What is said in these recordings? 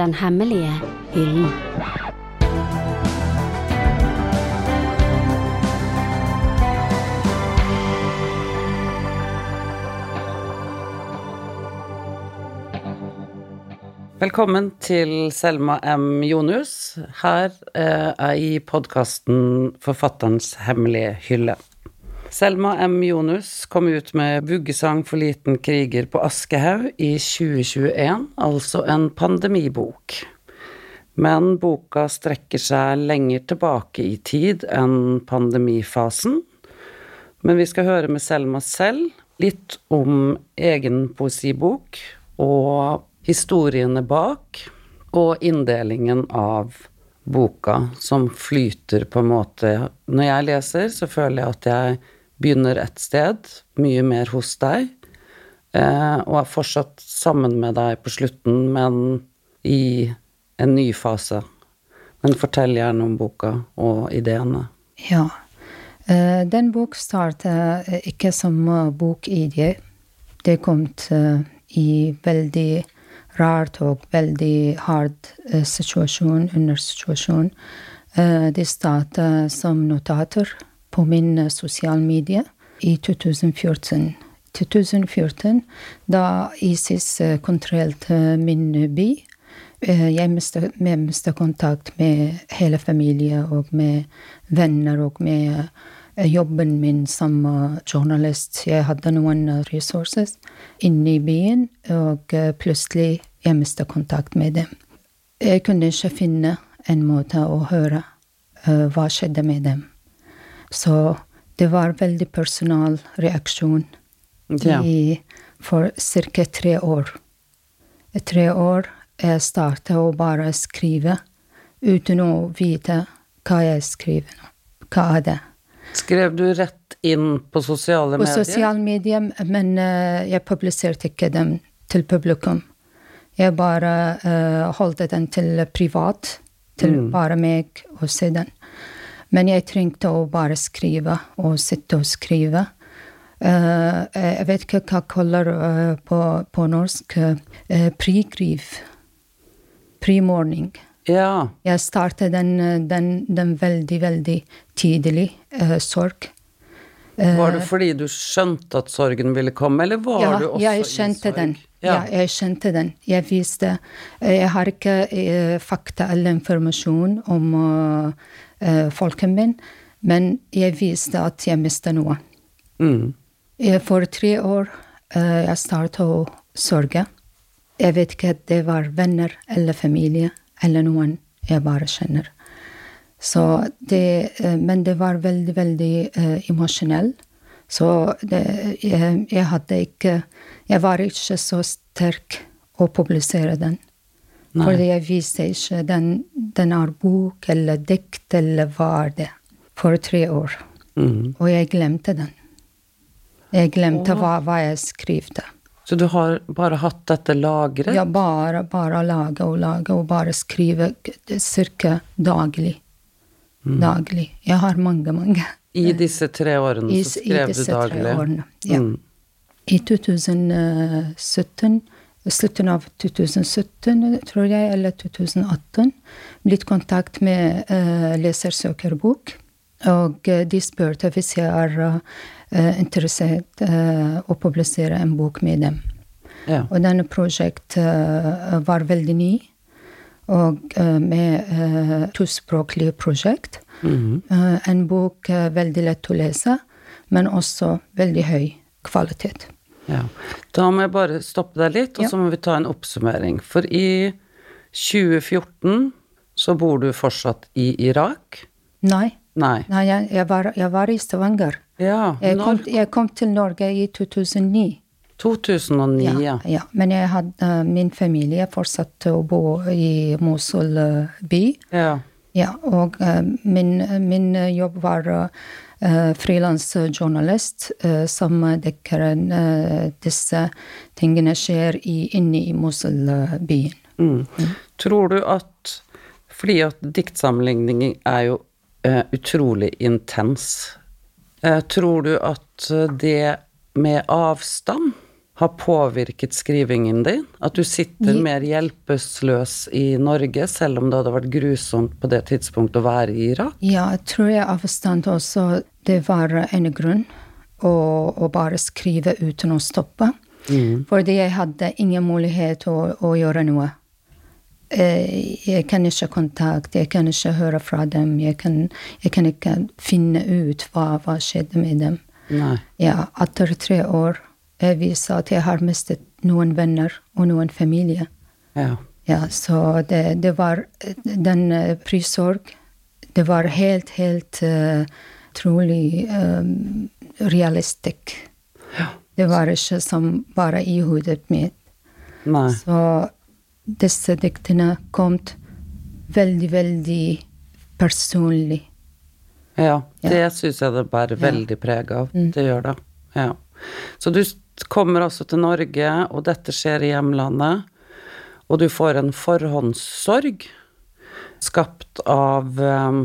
Den hemmelige hyllen. Velkommen til Selma M. Jonus. Her eh, jeg i podkasten Forfatterens hemmelige hylle. Selma M. Jonus kom ut med 'Vuggesang for liten kriger' på Aschehoug i 2021, altså en pandemibok. Men boka strekker seg lenger tilbake i tid enn pandemifasen. Men vi skal høre med Selma selv litt om egen poesibok og historiene bak, og inndelingen av boka som flyter på en måte Når jeg leser, så føler jeg at jeg begynner et sted, mye mer hos deg, eh, og er fortsatt sammen med deg på slutten, men i en ny fase. Men fortell gjerne om boka og ideene. Ja. Eh, den bok startet eh, ikke som bokidé. Det kom i veldig rart og veldig hard situasjon, under situasjon. Det startet som notater på min sosiale medier i 2014. 2014, da ISIS kontrollerte min by. Jeg mistet kontakt med hele familien og med venner og med jobben min som journalist. Jeg hadde noen ressurser inne i byen, og plutselig jeg mistet kontakt med dem. Jeg kunne ikke finne en måte å høre hva skjedde med dem. Så det var veldig personal reaksjon Ja. i, for ca. tre år. I tre år jeg startet å bare skrive uten å vite hva jeg skriver nå. Hva er det? Skrev du rett inn på sosiale På medier? sosiale medier, men uh, jeg publiserte ikke dem til publikum. Jeg bare uh, holdt den til privat, til Mm. bare meg å se den. Men jeg trengte å bare skrive og sitte og skrive. Uh, jeg vet ikke hva kaller uh, på, på norsk uh, Prigriv. Primorning. Ja. Jeg startet den, den, den veldig, veldig tidlig, uh, sorg. Var det fordi du skjønte at sorgen ville komme, eller var ja, du også jeg i sorg? den. Ja. Ja. jeg kjente den. Jeg viste Jeg har ikke fakta eller informasjon om uh, folken min, men jeg visste at jeg mistet noe. Mm. Eh, For tre år uh, jeg startet å sørge. Jeg vet ikke at det var venner eller familie eller noen jeg bare kjenner. Så det, uh, men det var veldig, veldig uh, emosjonell. Så det, jeg, jeg hadde ikke Jeg var ikke så sterk å publisere den. Nei. Fordi jeg visste ikke den, den er bok eller dikt eller hva er det. For tre år. Mm. Og jeg glemte den. Jeg glemte hva, hva jeg skrev. Så du har bare hatt dette lagret? Ja, bare, bare lage og lage og bare skrive ca. daglig. Daglig. Jeg har mange, mange. I disse tre årene I, så i skrev du disse tre årene. Ja. Mm. I 2017, slutten av 2017, tror jeg, eller 2018, blitt kontakt med uh, lesersøkerbok. Og eh, de spurte hvis jeg er uh, interessert uh, å publisere en bok med dem. Ja. Og denne prosjektet uh, var veldig ny, og med uh, tospråklig prosjekt. Mhm. Eh, en bok veldig lett å lese, men også veldig høy kvalitet. Ja. Da må jeg bare stoppe deg litt, og Ja. så må vi ta en oppsummering. For i 2014 så bor du fortsatt i Irak? Nei, Nei. nei jeg, jeg, var, jeg var i Stavanger. Ja, Jeg kom, jeg kom til Norge i 2009. 2009, ja. ja. Men jeg hadde, eh, min familie fortsatte å bo i Mosul eh, by. Ja. Ja, og eh, min, min jobb var frilansjournalist uh, som dekker eh, disse tingene skjer i, inne i Mosul-byen. Mm. Tror du at Fordi at diktsammenligning er jo eh, utrolig intens. Eh, tror du at det med avstand har påvirket skrivingen din? At du sitter mer hjelpeløs i Norge, selv om det hadde vært grusomt på det tidspunktet å være i Irak? Ja, jeg tror jeg avstand også det var en grunn å, å bare skrive uten å stoppe. Fordi jeg hadde ingen mulighet å, å gjøre noe. Eh, Jeg kan ikke kontakte, jeg kan ikke høre fra dem, jeg kan, jeg kan ikke finne ut hva, som skjedde med dem. Nei. Ja, etter tre år jeg viser at jeg har mistet noen venner og noen familie. Ja. Ja, så det, det var den uh, prissorg Det var helt, helt uh, trolig um, realistisk. Det var ikke som bare i hodet mitt. Nei. Så disse diktene kom veldig, veldig personlig. Ja, Ja. det syns jeg det bærer veldig preg av. Det gjør det. Ja. Så du kommer altså til Norge, og dette skjer i hjemlandet, og du får en forhåndssorg skapt av eh,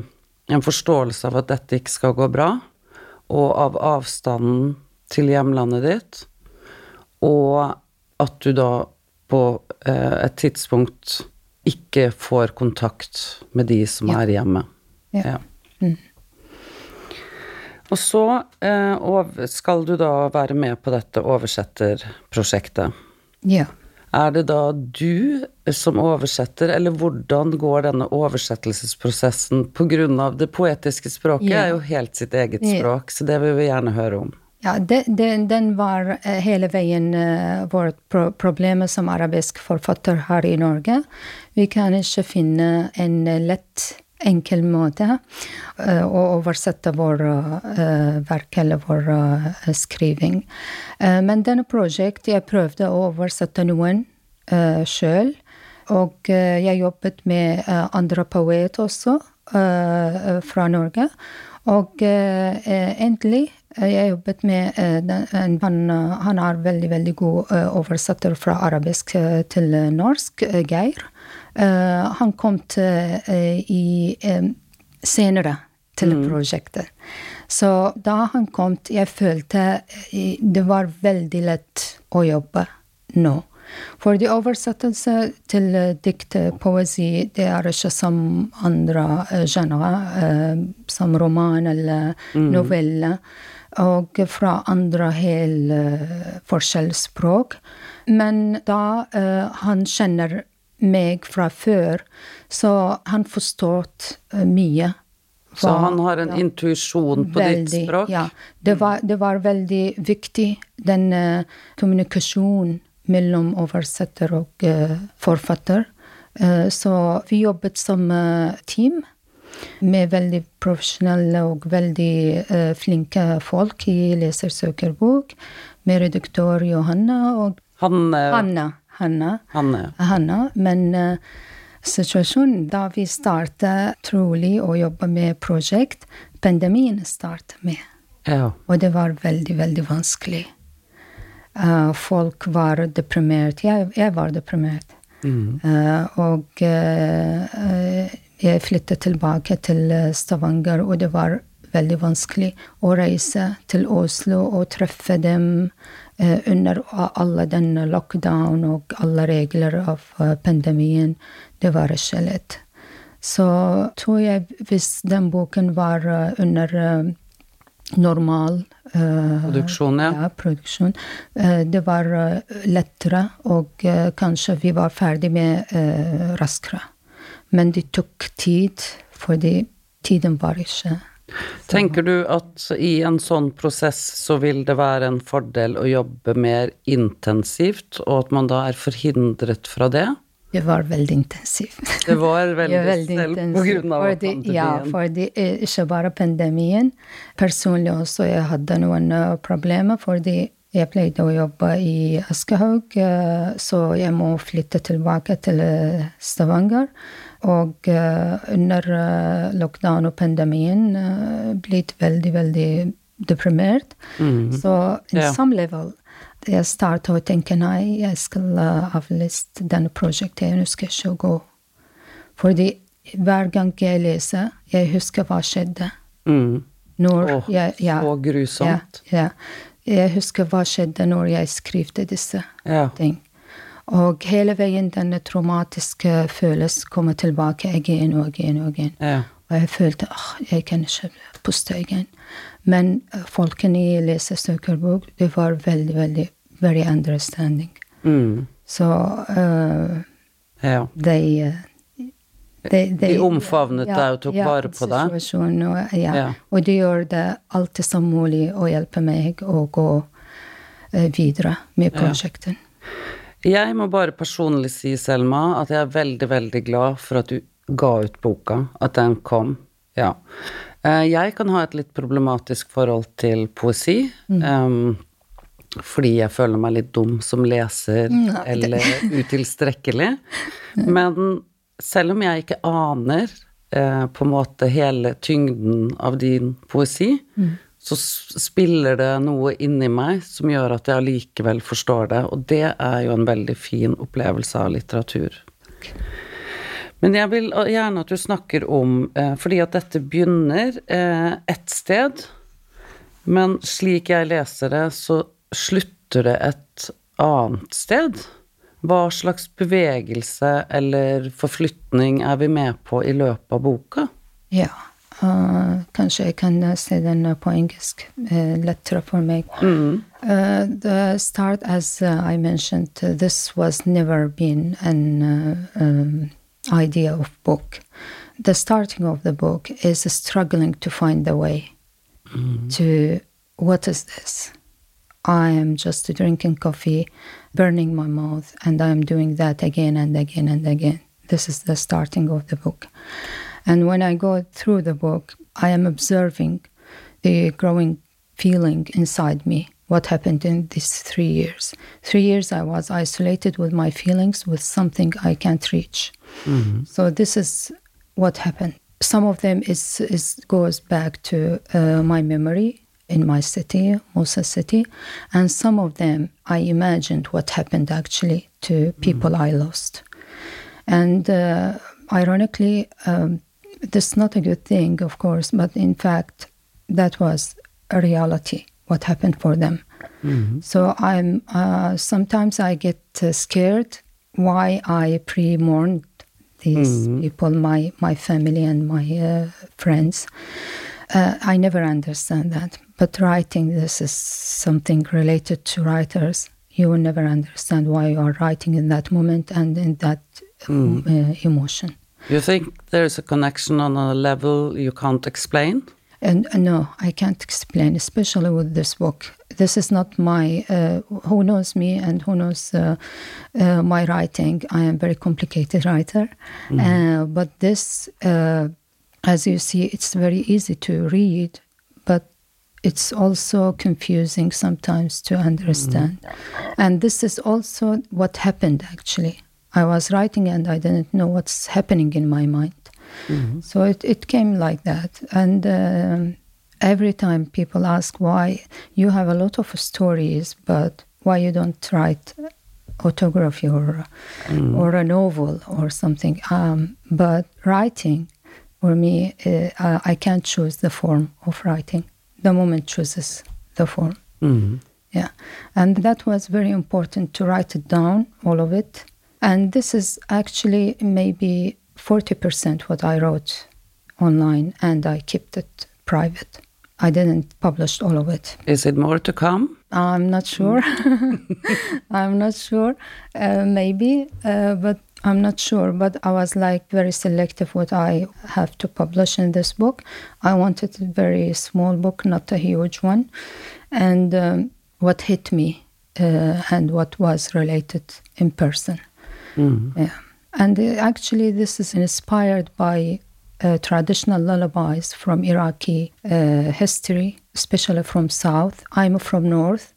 en forståelse av at dette ikke skal gå bra, og av avstanden til hjemlandet ditt, og at du da på eh, et tidspunkt ikke får kontakt med de som Ja. er hjemme. Ja. Og så eh, skal du da være med på dette oversetterprosjektet. Ja. Er det da du som oversetter, eller hvordan går denne oversettelsesprosessen av det poetiske språket? Ja. er jo helt sitt eget Ja. språk, så det vil vi gjerne høre om. Ja, det, det, den var eh, hele veien uh, vårt pro problem som arabisk forfatter har i Norge. Vi kan ikke finne en eh, lett, enkel måte eh, å oversette vår eh, verk eller vår eh, skriving. Men denne prosjektet, jeg prøvde å oversette noen sjøl. Og jeg jobbet med andre poeter også, fra Norge. Og endelig jeg jobbet med en, eh, han er veldig, veldig god oversetter fra arabisk til norsk, Geir. Eh, han kom til, eh, i eh, senere til prosjektet. Så da han kom, jeg følte eh, det var veldig lett å jobbe nå. For de oversettelse til uh, dikt, poesi, det er ikke som andre genre, som roman eller novelle, og fra andre helt forskjellige Men da han kjenner meg fra før, så han forstått uh, mye. Så han har en ja. intuisjon på ditt språk? Ja. Det var, det var veldig viktig, den uh, kommunikasjonen mellom oversetter og uh, forfatter. Uh, så vi jobbet som uh, team med veldig profesjonelle og veldig uh, flinke folk i Lesersøkerbok, med redaktør Johanna og Hanne, Hanna. Hanna. Hanne. Hanna, men uh, situasjonen da vi startet trolig å jobbe med prosjekt, pandemien startet med. Ja. Og det var veldig, veldig vanskelig. Uh, folk var deprimert. Jeg, jeg var deprimert. Eh, og eh, eh, jeg flyttet tilbake til Stavanger, og det var veldig vanskelig å reise til Oslo og treffe dem under a- alle den lockdown og alle regler av eh, pandemien. Det var ikke lett. Så tror jeg hvis den boken var eh, under eh, normal eh, Produksjon, ja. ja, produksjon. Eh, det var eh, lettere, og eh, kanskje vi var ferdig med eh, raskere. Men det tok tid, fordi tiden var ikke Tenker du at i en sånn prosess så vil det være en fordel å jobbe mer intensivt, og at man da er forhindret fra det? Det var veldig intensivt. Det var veldig, veldig selv på grunn av Fordi- pandemien. Ja, fordi eh, ikke bare pandemien. Personlig også, jeg hadde noen eh, problemer fordi jeg pleide å jobbe i Aschehoug, eh, så jeg må flytte tilbake til Stavanger. Og eh, under eh, lockdown og pandemien uh, blitt veldig, veldig deprimert. Så in yeah. some level jeg startet å tenke nei, jeg skal avlyse denne prosjektet, jeg ønsker ikke å gå. Fordi hver gang jeg leser, jeg husker hva skjedde. Mm. Når Åh, jeg, ja, så grusomt. Ja, ja. jeg husker hva skjedde når jeg skrev disse Ja. ting. Og hele veien denne traumatiske følelsen kommer tilbake igjen og igjen og igjen. Ja. Og jeg følte at jeg kan ikke puste igjen. Men eh, folkene i lesesøkerbok, det var veldig, veldig very understanding. Mm. Så uh, ja. de, de, de, De omfavnet deg og tok vare på deg. Og, ja. Ja. og de gjør det alltid som mulig å hjelpe meg å gå uh, videre med Ja. prosjektet. Jeg må bare personlig si, Selma, at jeg er veldig, veldig glad for at du ga ut boka, at den kom. Ja. Eh, Jeg kan ha et litt problematisk forhold til poesi. em, fordi jeg føler meg litt dum som leser, Nei, eller utilstrekkelig. Men selv om jeg ikke aner eh, på en måte hele tyngden av din poesi, så spiller det noe inni meg som gjør at jeg allikevel forstår det, og det er jo en veldig fin opplevelse av litteratur. Men jeg vil gjerne at du snakker om eh, Fordi at dette begynner eh, ett sted, men slik jeg leser det, så slutter det et annet sted. Hva slags bevegelse eller forflytning er vi med på i løpet av boka? Ja. Eh, kanskje jeg kan eh, se den eh, på engelsk. eh, lettere for meg. Mm. Uh, the start, as uh, I mentioned, uh, this was never been an uh, um, idea of book. The starting of the book is struggling to find the way to what is this? I am just drinking coffee, burning my mouth, and I am doing that again and again and again. This is the starting of the book. And when I go through the book, I am observing the growing feeling inside me. What happened in these three years? Three years I was isolated with my feelings, with something I can't reach. So this is what happened. Some of them is, is goes back to uh, my memory in my city, Musa city, and some of them I imagined what happened actually to people I lost. And uh, ironically, um, this is not a good thing, of course, but in fact, that was a reality. What happened for them? So I'm uh, sometimes I get uh, scared why I pre-mourned these people, my my family and my uh, friends. Uh, I never understand that. But writing this is something related to writers. You will never understand why you are writing in that moment and in that um, uh, emotion. You think there's a connection on a level you can't explain? And uh, no, I can't explain, especially with this book. This is not my. Uh, who knows me and who knows uh, uh, my writing? I am very complicated writer, uh, but this, uh, as you see, it's very easy to read, but it's also confusing sometimes to understand. And this is also what happened actually. I was writing and I didn't know what's happening in my mind. So it, it came like that. And um, every time people ask why you have a lot of stories, but why you don't write autography or, or a novel or something. Um, but writing, for me, uh, I can't choose the form of writing. The moment chooses the form. Mm. Yeah. And that was very important to write it down, all of it. And this is actually maybe 40% what I wrote online, and I kept it private. I didn't publish all of it. Is it more to come? I'm not sure. I'm not sure. Uh, maybe, uh, but I'm not sure. But I was like very selective what I have to publish in this book. I wanted a very small book, not a huge one. And um, what hit me uh, and what was related in person. Yeah. And uh, actually, this is inspired by uh, traditional lullabies from Iraqi uh, history, especially from South. I'm from North,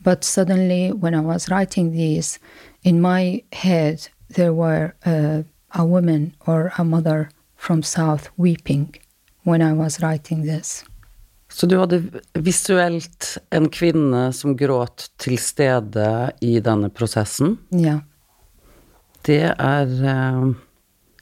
but suddenly, when I was writing these, in my head, there were uh, a woman or a mother from South weeping when I was writing this. Så du hadde visuelt en kvinne som gråt til stede i denne prosessen. Ja. Yeah. Det er eh,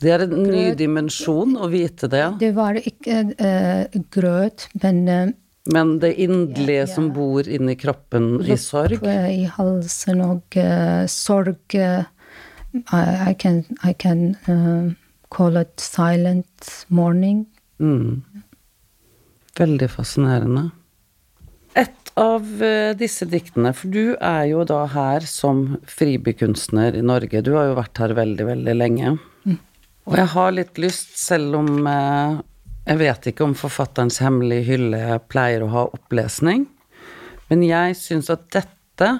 Det er en ny dimensjon å vite det. Det var ikke uh, grøt, men uh, men det inderlige Ja, ja. som bor inni kroppen i sorg. I halsen og uh, sorg uh, I, I can, I can uh, call it silent morning. Mm. Veldig fascinerende. Av eh, disse diktene, for du er jo da her som fribykunstner i Norge. Du har jo vært her veldig, veldig lenge. Og jeg har litt lyst, selv om eh, jeg vet ikke om forfatterens hemmelige hylle pleier å ha opplesning, men jeg syns at dette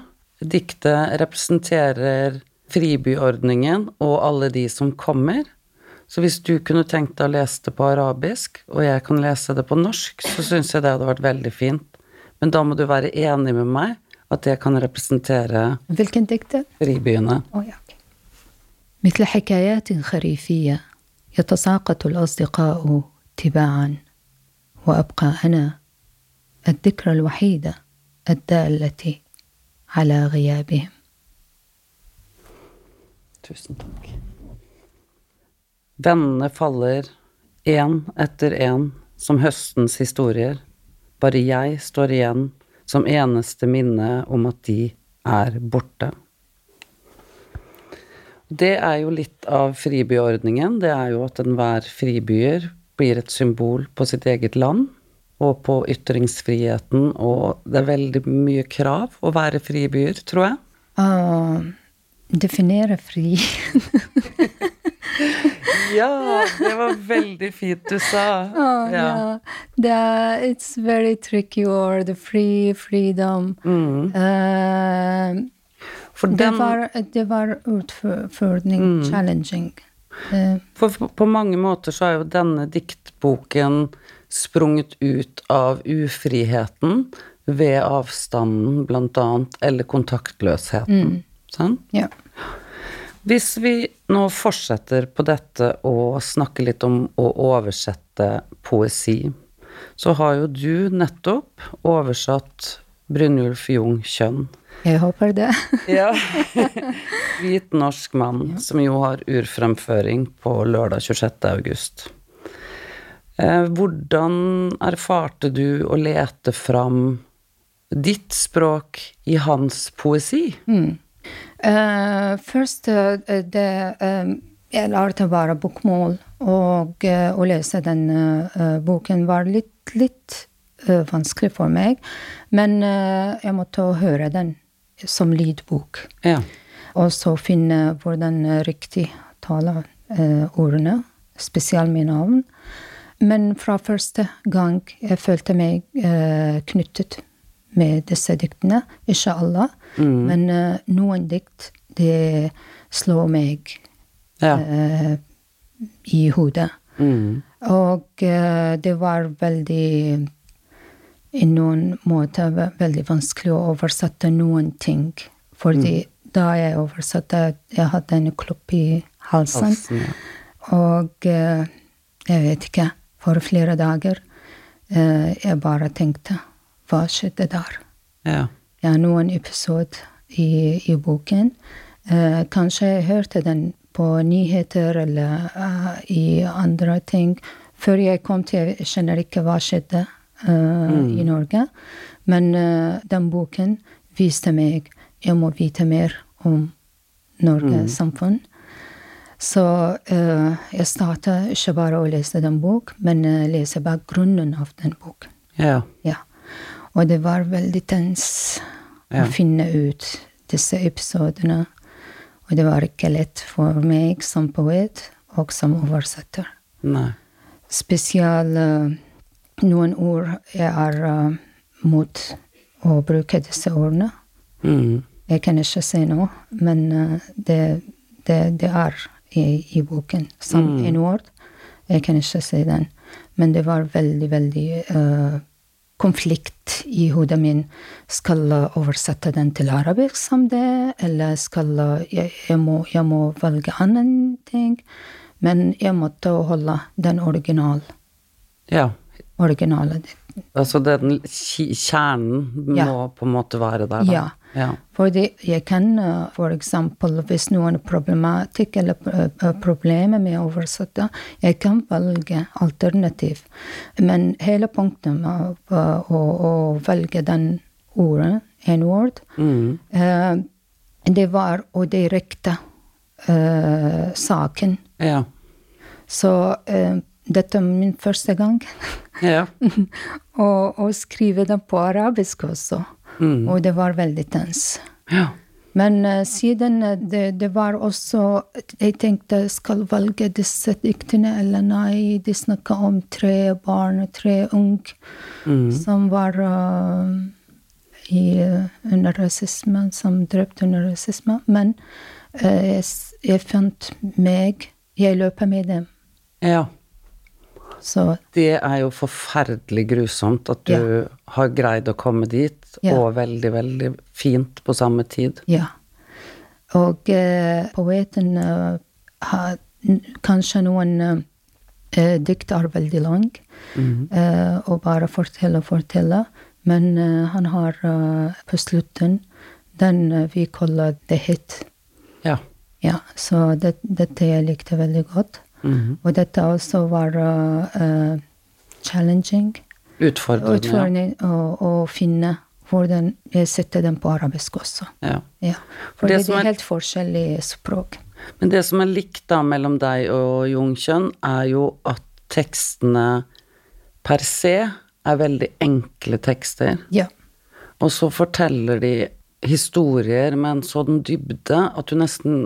diktet representerer fribyordningen og alle de som kommer. Så hvis du kunne tenkt deg å lese det på arabisk, og jeg kan lese det på norsk, så syns jeg det hadde vært veldig fint. Men da må du være enig med meg at det kan representere Hvilken dikter? fribyene. Oh, ja. مثل حكايات خريفية يتساقط الأصدقاء تباعا وأبقى أنا الذكرى الوحيدة الدالة على غيابهم Tusen takk. Vennene faller én etter én som høstens historier. Bare jeg står igjen som eneste minne om at de er borte. Det er jo litt av fribyordningen. Det er jo at enhver fribyer blir et symbol på sitt eget land og på ytringsfriheten, og det er veldig mye krav å være fribyer, tror jeg. Å definere fri Ja, det var veldig fint du sa. Oh, ja. yeah. The, it's very tricky word, free, freedom. Mm. Uh, For, det, var, det var utfordring, challenging. Uh, for på mange måter så er jo denne diktboken sprunget ut av ufriheten ved avstanden, blant annet, eller kontaktløsheten. Sant? ja. Hvis vi nå fortsetter på dette og snakker litt om å oversette poesi, så har jo du nettopp oversatt Brynjulf Jung Kjønn. Jeg håper det. Ja. Hvit norsk mann, som jo har urfremføring på lørdag 26. august. Eh, hvordan erfarte du å lete fram ditt språk i hans poesi? Eh, først eh, det eh, Jeg lærte bare bokmål, og eh, å lese den eh, boken var litt, litt eh, vanskelig for meg. Men eh, jeg måtte høre den som lydbok. Ja. Og så finne hvordan eh, riktig tale eh, ordene, spesielt med navn. Men fra første gang jeg følte meg eh, knyttet med disse diktene. Ikke alle, men uh, noen dikt det slår meg Ja. uh, i hodet. Mm. Og uh, det var veldig I noen måter veldig vanskelig å oversette noen ting. Fordi da jeg oversatte, jeg hadde en klopp i halsen. Halsen, ja. Og jeg vet ikke, for flere dager jeg bare tenkte Hva skjedde der? Ja. Ja, noen episode i, i boken. Eh, kanskje jeg hørte den på nyheter eller eh, i andre ting. Før jeg kom til Jeg skjønner ikke hva skjedde mm. i Norge. Men eh, den boken viste meg jeg må vite mer om Norges samfunn. Så uh, jeg starta ikke bare å lese den bok, men uh, lese bakgrunnen av den boken. ja. Ja. Og det var veldig tens Ja. å finne ut disse episodene. Og det var ikke lett for meg som poet og som oversetter. Nei. Spesielt uh, noen ord jeg er uh, mot å bruke disse ordene. Mm. Jeg kan ikke si noe, men uh, det, det, det er i, i boken som en ord. Jeg kan ikke si den. Men det var veldig, veldig eh, konflikt i hodet min. Skal jeg oversette den til arabisk som det, eller skal jeg, jeg, må, jeg må velge annen ting? Men jeg måtte holde den original, Ja. originale. Altså den kjernen må Ja. på en måte være der, da. Ja. Ja. Fordi jeg kan f.eks. hvis noen problematikk eller problemer med å oversette, jeg kan velge alternativ. Men hele punktet med å, å, å velge den ordet, en ord, Mm. eh, det var å direkte eh, saken. Ja. Så eh, dette er min første gang. Ja. og, og skrive det på arabisk også. Mm. Og det var veldig tens. ja. Men uh, siden eh, det, det var også Jeg tenkte skal velge disse diktene, eller nei, de snakka om tre barn, tre unge, Mm. som var uh, i, under rasisme, som drepte under rasisme. Men uh, jeg, jeg fant meg Jeg løper med dem. ja. Så Det er jo forferdelig grusomt at du Ja. har greid å komme dit, Ja. og veldig, veldig fint på samme tid. Ja. Og eh, poeten eh, har kanskje noen eh, dikt er veldig lang, eh, og bare fortelle og fortelle, men eh, han har eh, på slutten den vi kaller the hit. Ja. Ja, så det, dette jeg likte veldig godt. Mhm. Og dette også var challenging. Utfordrende. Utfordrende å, å finne hvordan jeg setter den på arabisk også. Ja. Ja, For det det, er er- helt forskjellige språk. Men det som er likt da mellom deg og Jungkjønn, er jo at tekstene per se er veldig enkle tekster. Ja. Og så forteller de historier med en sånn dybde at du nesten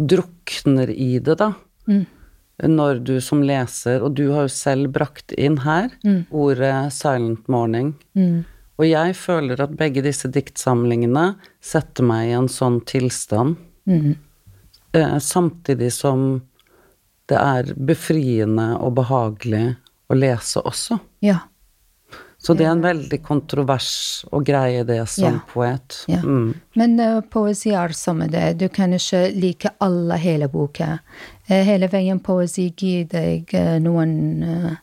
drukner i det, da. Mm. Når du som leser, og du har jo selv brakt inn her ordet 'silent morning'. Mm. Og jeg føler at begge disse diktsamlingene setter meg i en sånn tilstand, Mm. eh, samtidig som det er befriende og behagelig å lese også. Ja. Så det er en veldig kontrovers å greie det som Ja. poet. ja. Mm. Men uh, poesi er som det. Du kan ikke like alle hele boka. Eh, hele veien poesi gir deg eh, noen eh,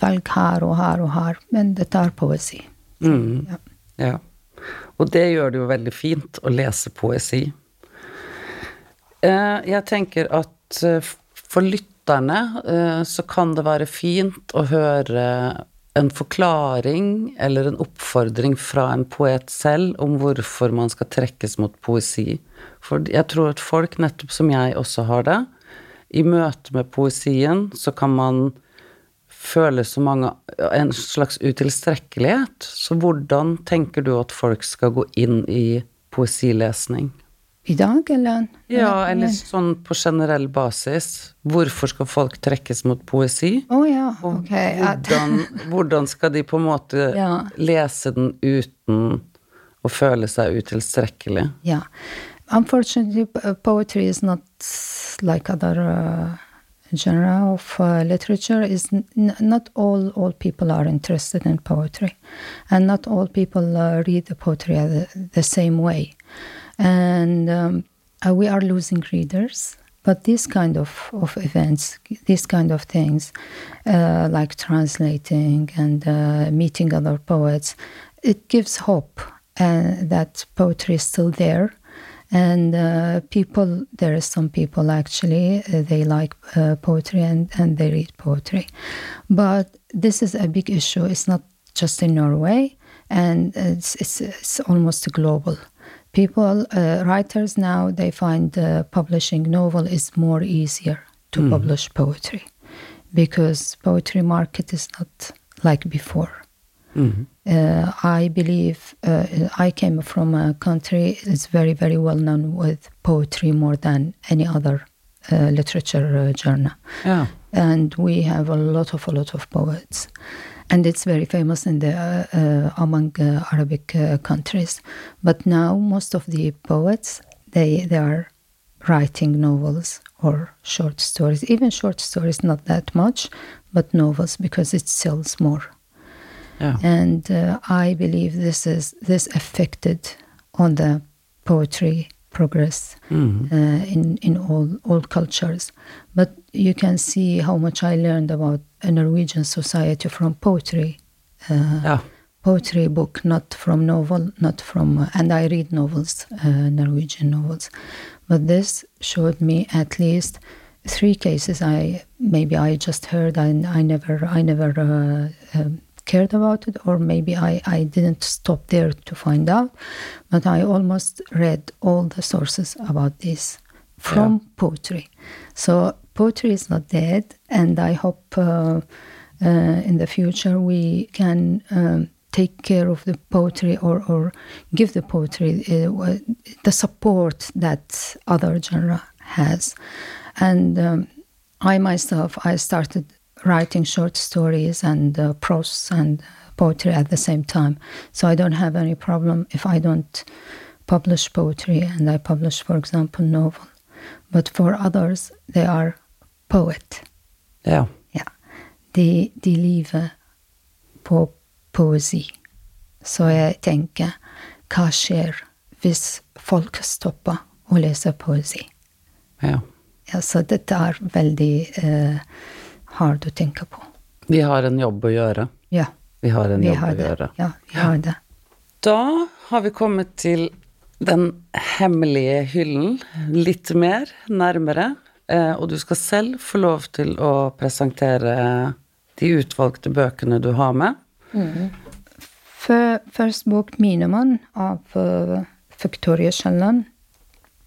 valg her og her og her, men det tar poesi. Mm. Ja. Ja. Og det gjør det jo veldig fint å lese poesi. Eh, jeg tenker at eh, for lytterne eh, så kan det være fint å høre en forklaring eller en oppfordring fra en poet selv om hvorfor man skal trekkes mot poesi. For jeg tror at folk, nettopp som jeg også har det, i møte med poesien så kan man føle så mange En slags utilstrekkelighet. Så hvordan tenker du at folk skal gå inn i poesilesning? I dag, eller? Ja, eller sånn på generell basis. Hvorfor skal folk trekkes mot poesi? Oh, ja, Og hvordan, hvordan skal de på en måte Ja. lese den uten å føle seg utilstrekkelig? Ja. Unfortunately, poetry is not like other uh, genre of uh, literature. Is not all all people are interested in poetry, and not all people uh, read the poetry the, the same way, and um, uh, we are losing readers. But these kind of, of events, these kind of things, uh, like translating and uh, meeting other poets, it gives hope uh, that poetry is still there and uh, people are some people actually uh, they like uh, poetry and, and they read poetry. But this is a big issue. It's not just in norway. And it's it's, it's almost global. People uh, writers now they find uh, publishing novel is more easier to publish poetry. Because poetry market is not like before Mhm. uh, I believe uh, I came from a country that's very, very well known with poetry more than any other uh, literature uh, genre. Ja. And we have a lot of, a lot of poets. And it's very famous in the, uh, uh, among uh, Arabic uh, countries. But now most of the poets, they, they are writing novels or short stories. Even short stories, not that much, but novels because it sells more ja. and uh, I believe this is this affected on the poetry progress Mhm. uh, in in all all cultures. But you can see how much I learned about a Norwegian society from poetry uh, ja. poetry book, not from novel, not from, uh, and I read novels, uh, Norwegian novels. But this showed me at least three cases. I maybe I just heard and I never, I never uh, um, cared about it, or maybe I, I didn't stop there to find out. But I almost read all the sources about this from poetry. So poetry is not dead, and I hope uh, uh, in the future we can um, take care of the poetry or, or give the poetry uh, the support that other genre has. And um, I myself, I started writing short stories and uh, prose and poetry at the same time. So I don't have any problem if I don't publish poetry and I publish, for example, novel. But for others, they are poet. Yeah. Yeah. De, de lever på poesi. Så jeg tenker, hva skjer hvis folk stopper å lese poesi? ja. Ja, så dette er veldig eh, hard du tenkt på. Vi har en jobb å gjøre. Ja, Vi har en vi jobb har å det. gjøre. Ja, vi har det. Da har vi kommet til den hemmelige hyllen litt mer nærmere, eh, og du skal selv få lov til å presentere de utvalgte bøkene du har med. Mm. først bok 'Minemann' av uh, Victoria Kielland.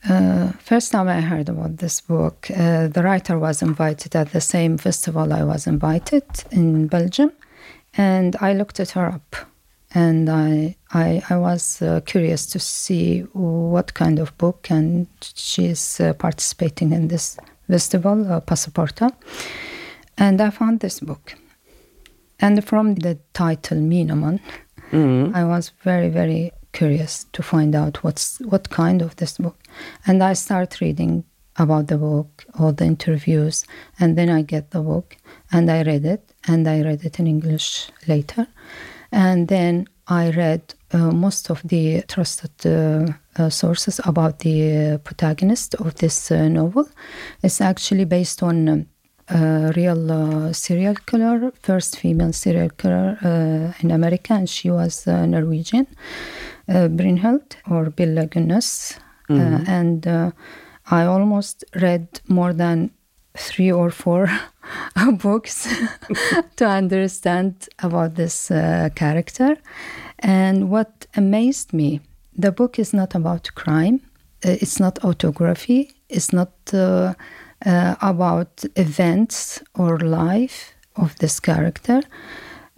Uh, first time I heard about this book, uh, the writer was invited at the same festival I was invited in Belgium, and I looked at her up, and I I, I was uh, curious to see what kind of book, and she's uh, participating in this festival, uh, Passaporta, and I found this book, and from the title Minaman, I was very very curious to find out what's what kind of this book. And i start reading about the book all the interviews and then i get the book and i read it and i read it in english later. And then i read uh, most of the trusted uh, uh, sources about the uh, protagonist of this uh, novel. It's actually based on um, a real uh, serial killer, first female serial killer uh, in America, and she was uh, Norwegian, uh, Brynhild or Billa Gunnes. Uh, and uh, I almost read more than three or four books to understand about this uh, character. And what amazed me, the book is not about crime. It's not autography. It's not uh, uh, about events or life of this character.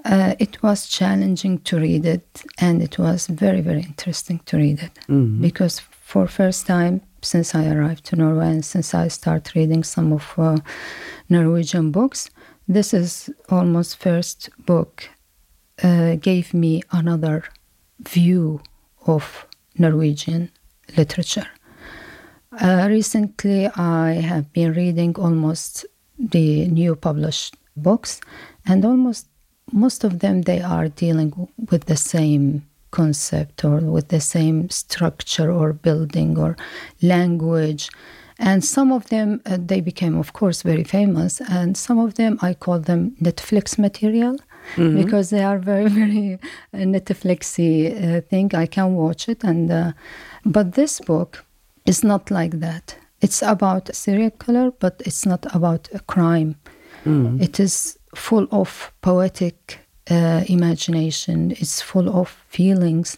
Uh, it was challenging to read it, and it was very, very interesting to read it because for first time since I arrived to Norway and since I start reading some of uh, Norwegian books, this is almost first book uh, gave me another view of Norwegian literature. Uh, recently, I have been reading almost the new published books, and almost most of them they are dealing with the same concept or with the same structure or building or language. And some of them uh, they became, of course, very famous, and some of them I call them Netflix material because they are very, very uh, Netflixy uh, thing. I can watch it, and uh, but this book is not like that. It's about serial killer, but it's not about a crime. It is full of poetic uh, imagination. It's full of feelings.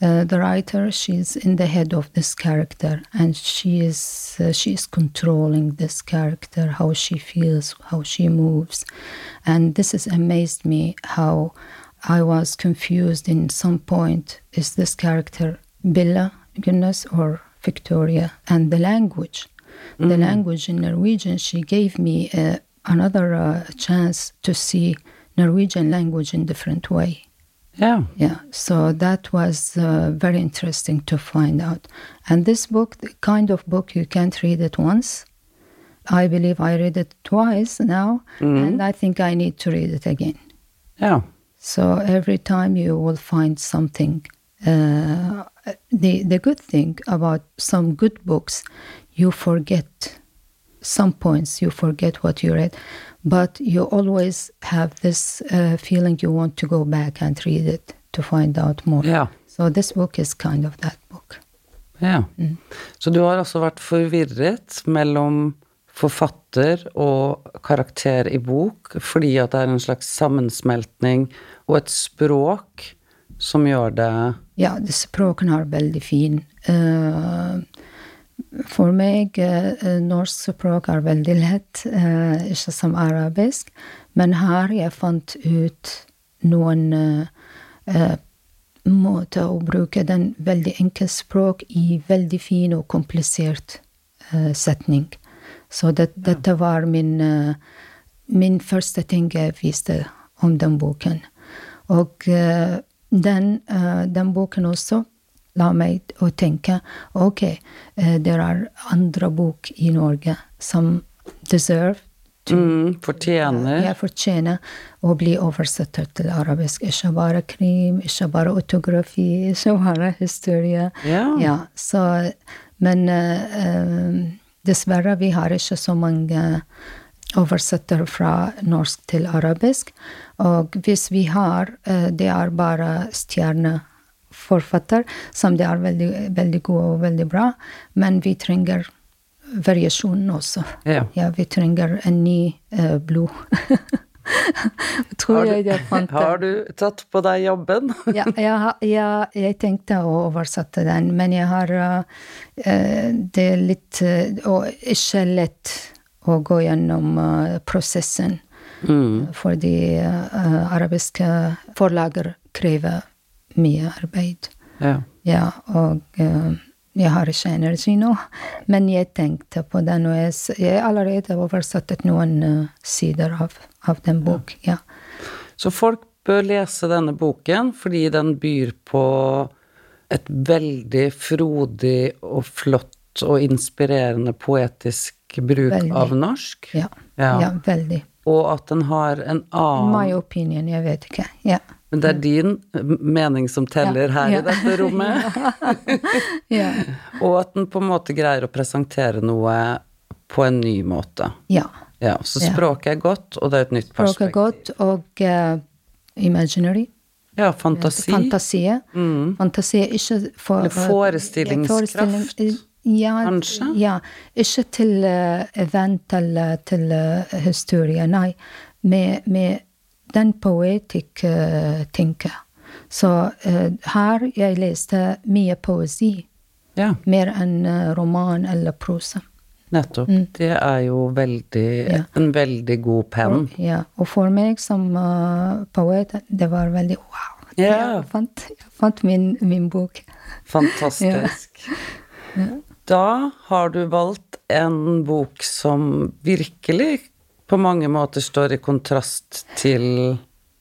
Uh, the writer, she's in the head of this character, and she is uh, she is controlling this character, how she feels, how she moves, and this has amazed me. How I was confused in some point. Is this character Billa Gunness or Victoria? And the language, the language in Norwegian, she gave me uh, another uh, chance to see Norwegian language in different way. Yeah. Yeah, so that was uh, very interesting to find out. And this book, the kind of book you can't read it once. I believe I read it twice now, and I think I need to read it again. Yeah. So every time you will find something. Uh, the the good thing about some good books, you forget some points. You forget what you read, but you always have this uh, feeling you want to go back and read it to find out more. Yeah. So this book is kind of that book. ja. Så du har altså vært forvirret mellom forfatter og karakter i bok, fordi at det er en slags sammensmeltning og et språk som gjør det Ja, det språken er veldig fin. Eh, for meg, eh, norsk språk er veldig lett, eh, ikke som arabisk. Men her jeg fant ut noen eh, eh, måter å bruke den veldig enkelt språk i veldig fin og komplisert eh, setning. Så det, dette var min, eh, min første ting jeg viste om den boken. Og eh, den, eh, den boken også la meg å tenke ok, eh, det er andre bok i Norge som deserve mm, fortjener jeg fortjener å bli oversatt til arabisk. Ikke bare krim, ikke bare autografi, ikke bare historie. Ja. så, men eh, eh, dessverre, vi har ikke så mange oversettere fra norsk til arabisk. Og hvis vi har, eh, det er bare stjerneforfatter, som det er veldig, veldig gode og veldig bra, men vi trenger variasjon også. Ja. Ja, vi trenger en ny eh, blod. Tror Har du, jeg fant det. har du tatt på deg jobben? ja, jeg, jeg, jeg tenkte å oversette den, men jeg har uh, Det er litt Og ikke lett å gå gjennom uh, prosessen, Mm. fordi uh, arabiske forlager krever mye arbeid. Ja. Ja, og uh, jeg har ikke energi nå, men jeg tenkte på det nå. jeg, jeg har allerede oversatt noen uh, sider av, av den bok. Ja. Så folk bør lese denne boken fordi den byr på et veldig frodig og flott og inspirerende poetisk bruk Veldig. av norsk. Ja. Ja. ja, veldig. Og at den har en annen My opinion, jeg vet ikke. Ja. Men det er din mening som teller Ja, her ja. i dette rommet. ja. Og at den på en måte greier å presentere noe på en ny måte. ja. Ja, så språket er godt, og det er et nytt Språket er godt, og uh, imaginary. Ja, fantasi. Fantasi. Mm. Fantasi er ikke for Eller forestillingskraft, forestilling- Ja, kanskje? Ja. Ikke til uh, event eller til uh, historie, nei. Med, med den poetic uh, tenker. Så eh, her jeg leste mye poesi, Ja, mer enn eh, roman eller prosa. nettopp. Det er jo veldig Mm. Ja. En veldig god penn. Ja, og for meg som uh, poet, det var veldig wow. Ja. Jeg fant, jeg fant min, min bok. Fantastisk. Da har du valgt en bok som virkelig på mange måter står i kontrast til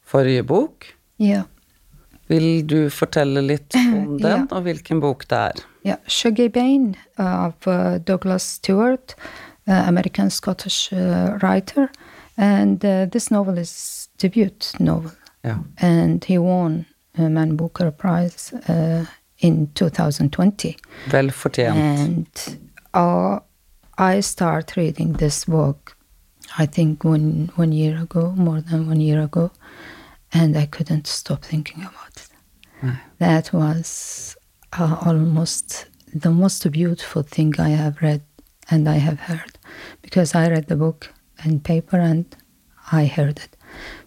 forrige bok. Ja. Vil du fortelle litt om den, Ja. og hvilken bok det er? ja. Shuggy Bain av eh, Douglas Stewart, American Scottish uh, writer. And uh, this novel is debut novel. Yeah. And he won a Man Booker Prize uh, in 2020. Vel fortjent. And uh, I start reading this book, I think one one year ago, more than one year ago, and I couldn't stop thinking about it. That was uh, almost the most beautiful thing I have read and I have heard, because I read the book in paper and I heard it.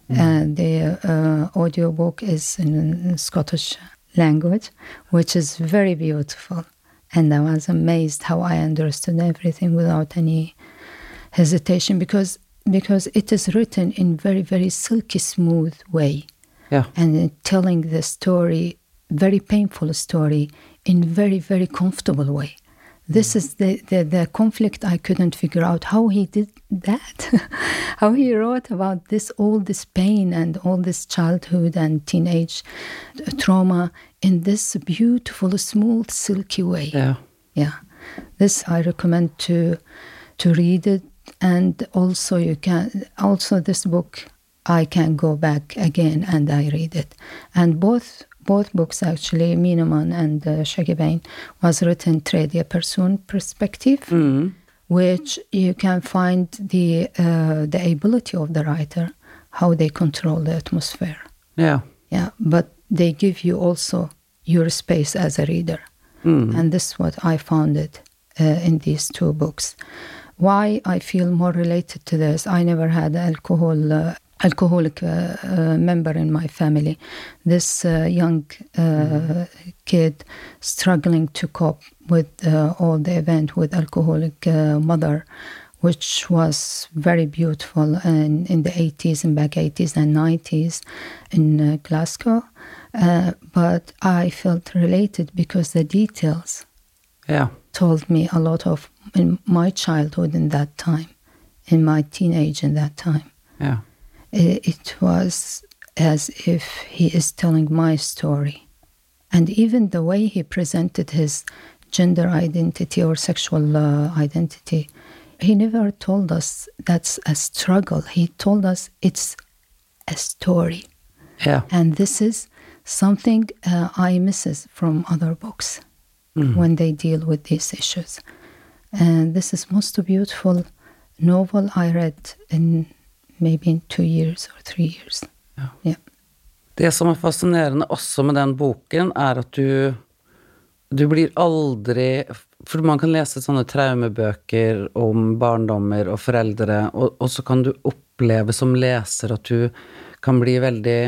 And the uh, audiobook is in Scottish language, which is very beautiful. And I was amazed how I understood everything without any hesitation because because it is written in very very silky smooth way. Yeah. And telling the story very painful story in very very comfortable way. This mm. is the, the, the conflict i couldn't figure out how he did that how he wrote about this all this pain and all this childhood and teenage trauma in this beautiful smooth silky way. Yeah. Yeah. This i recommend to to read it and also you can also this book i can go back again and i read it and both both books actually Miniman and uh, Shaggy Bain was written tredje person perspective Mm. which you can find the uh, the ability of the writer how they control the atmosphere ja. yeah, but they give you also your space as a reader. And this is what I found it uh, in these two books. Why I feel more related to this, I never had alcohol. Uh, alcoholic uh, uh, member in my family this uh, young uh, kid struggling to cope with uh, all the event with alcoholic uh, mother which was very beautiful in, in the 80s and back 80s and 90s in Glasgow. Uh, but I felt related because the details Ja. told me a lot of in my childhood in that time, in my teenage in that time. Ja. I- It was as if he is telling my story. And even the way he presented his gender identity or sexual uh, identity, he never told us that's a struggle. He told us it's a story. Ja. And this is something uh, I misses from other books when they deal with these issues. And this is most beautiful novel I read in maybe in two years or three years. Ja. Yeah. Det som er fascinerende også med den boken, er at du du blir aldri For man kan lese sånne traumebøker om barndommer og foreldre, og, og så kan du oppleve som leser at du kan bli veldig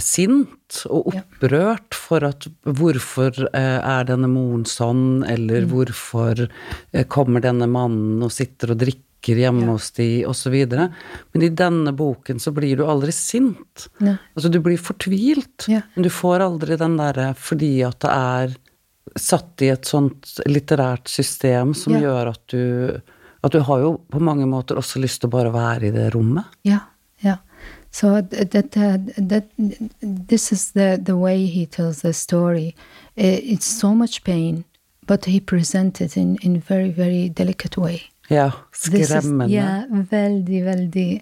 sint og opprørt for at hvorfor eh, er denne moren sånn, eller hvorfor eh, kommer denne mannen og sitter og drikker hjemme Ja. hos de, videre. Men i denne boken så blir du aldri sint. Nei. Altså, du blir fortvilt, Ja. men du får aldri den derre fordi at det er satt i et sånt litterært system som Ja. gjør at du At du har jo på mange måter også lyst til å bare være i det rommet. Ja, yeah. So that that uh, that this is the the way he tells the story. It's so much pain, but he presents it in in very very delicate way. Ja, skremmende. is- Ja, veldig, veldig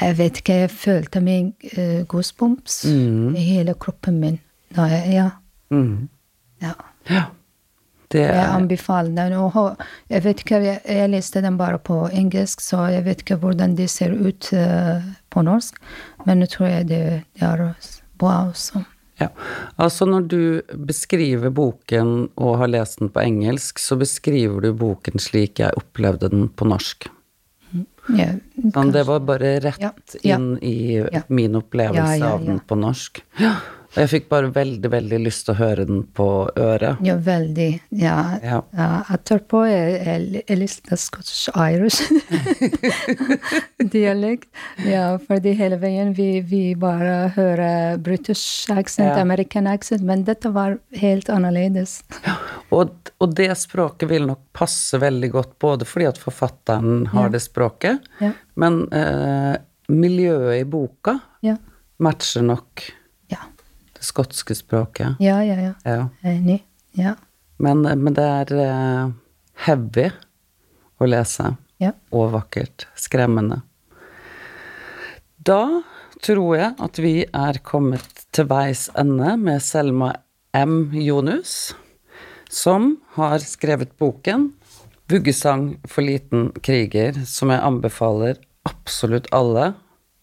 Jeg vet ikke, jeg følte meg uh, goosebumps Mm. i hele kroppen min. Da jeg, ja, Mm. ja. Ja. Det Jeg er anbefaler den. Og jeg vet ikke, jeg, jeg leste den bare på engelsk, så jeg vet ikke hvordan de ser ut eh, på norsk. Men jeg tror jeg det, det er bra også. Ja. Altså, når du beskriver boken og har lest den på engelsk, så beskriver du boken slik jeg opplevde den på norsk. Ja, Sånn, det var bare rett Ja, ja. inn i Ja. min opplevelse Ja, ja, av den på norsk. Og jeg fikk bare veldig, veldig lyst til å høre den på øret. ja, veldig. Ja. Ja. ja etterpå jeg, jeg, jeg leste Scottish-Irish dialekt. Ja, fordi hele veien vi, vi bare hører British accent, Ja. American accent, men dette var helt annerledes. Og, og det språket vil nok passe veldig godt, både fordi at forfatteren har Ja. det språket, Ja. men eh, miljøet i boka Ja, matcher nok ja, det skotske språket. ja, ja. ja. Ja. Enig. Ja. Men, men det er eh, heavy å lese, Ja. og vakkert. Skremmende. Da tror jeg at vi er kommet til veis ende med Selma M. Jonus, som har skrevet boken 'Vuggesang for liten kriger', som jeg anbefaler absolutt alle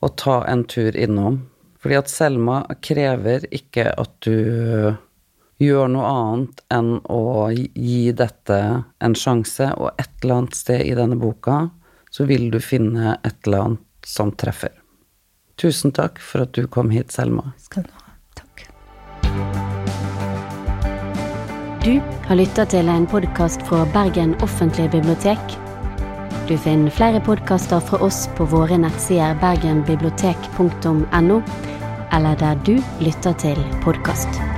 å ta en tur innom. Fordi at Selma krever ikke at du gjør noe annet enn å gi dette en sjanse, og et eller annet sted i denne boka så vil du finne et eller annet som treffer. Tusen takk for at du kom hit, Selma. Skal du ha. Takk. Du har lytta til en podkast fra Bergen offentlige bibliotek. Du finner flere podkaster fra oss på våre nettsider bergenbibliotek.no, eller der du lytter til podkast.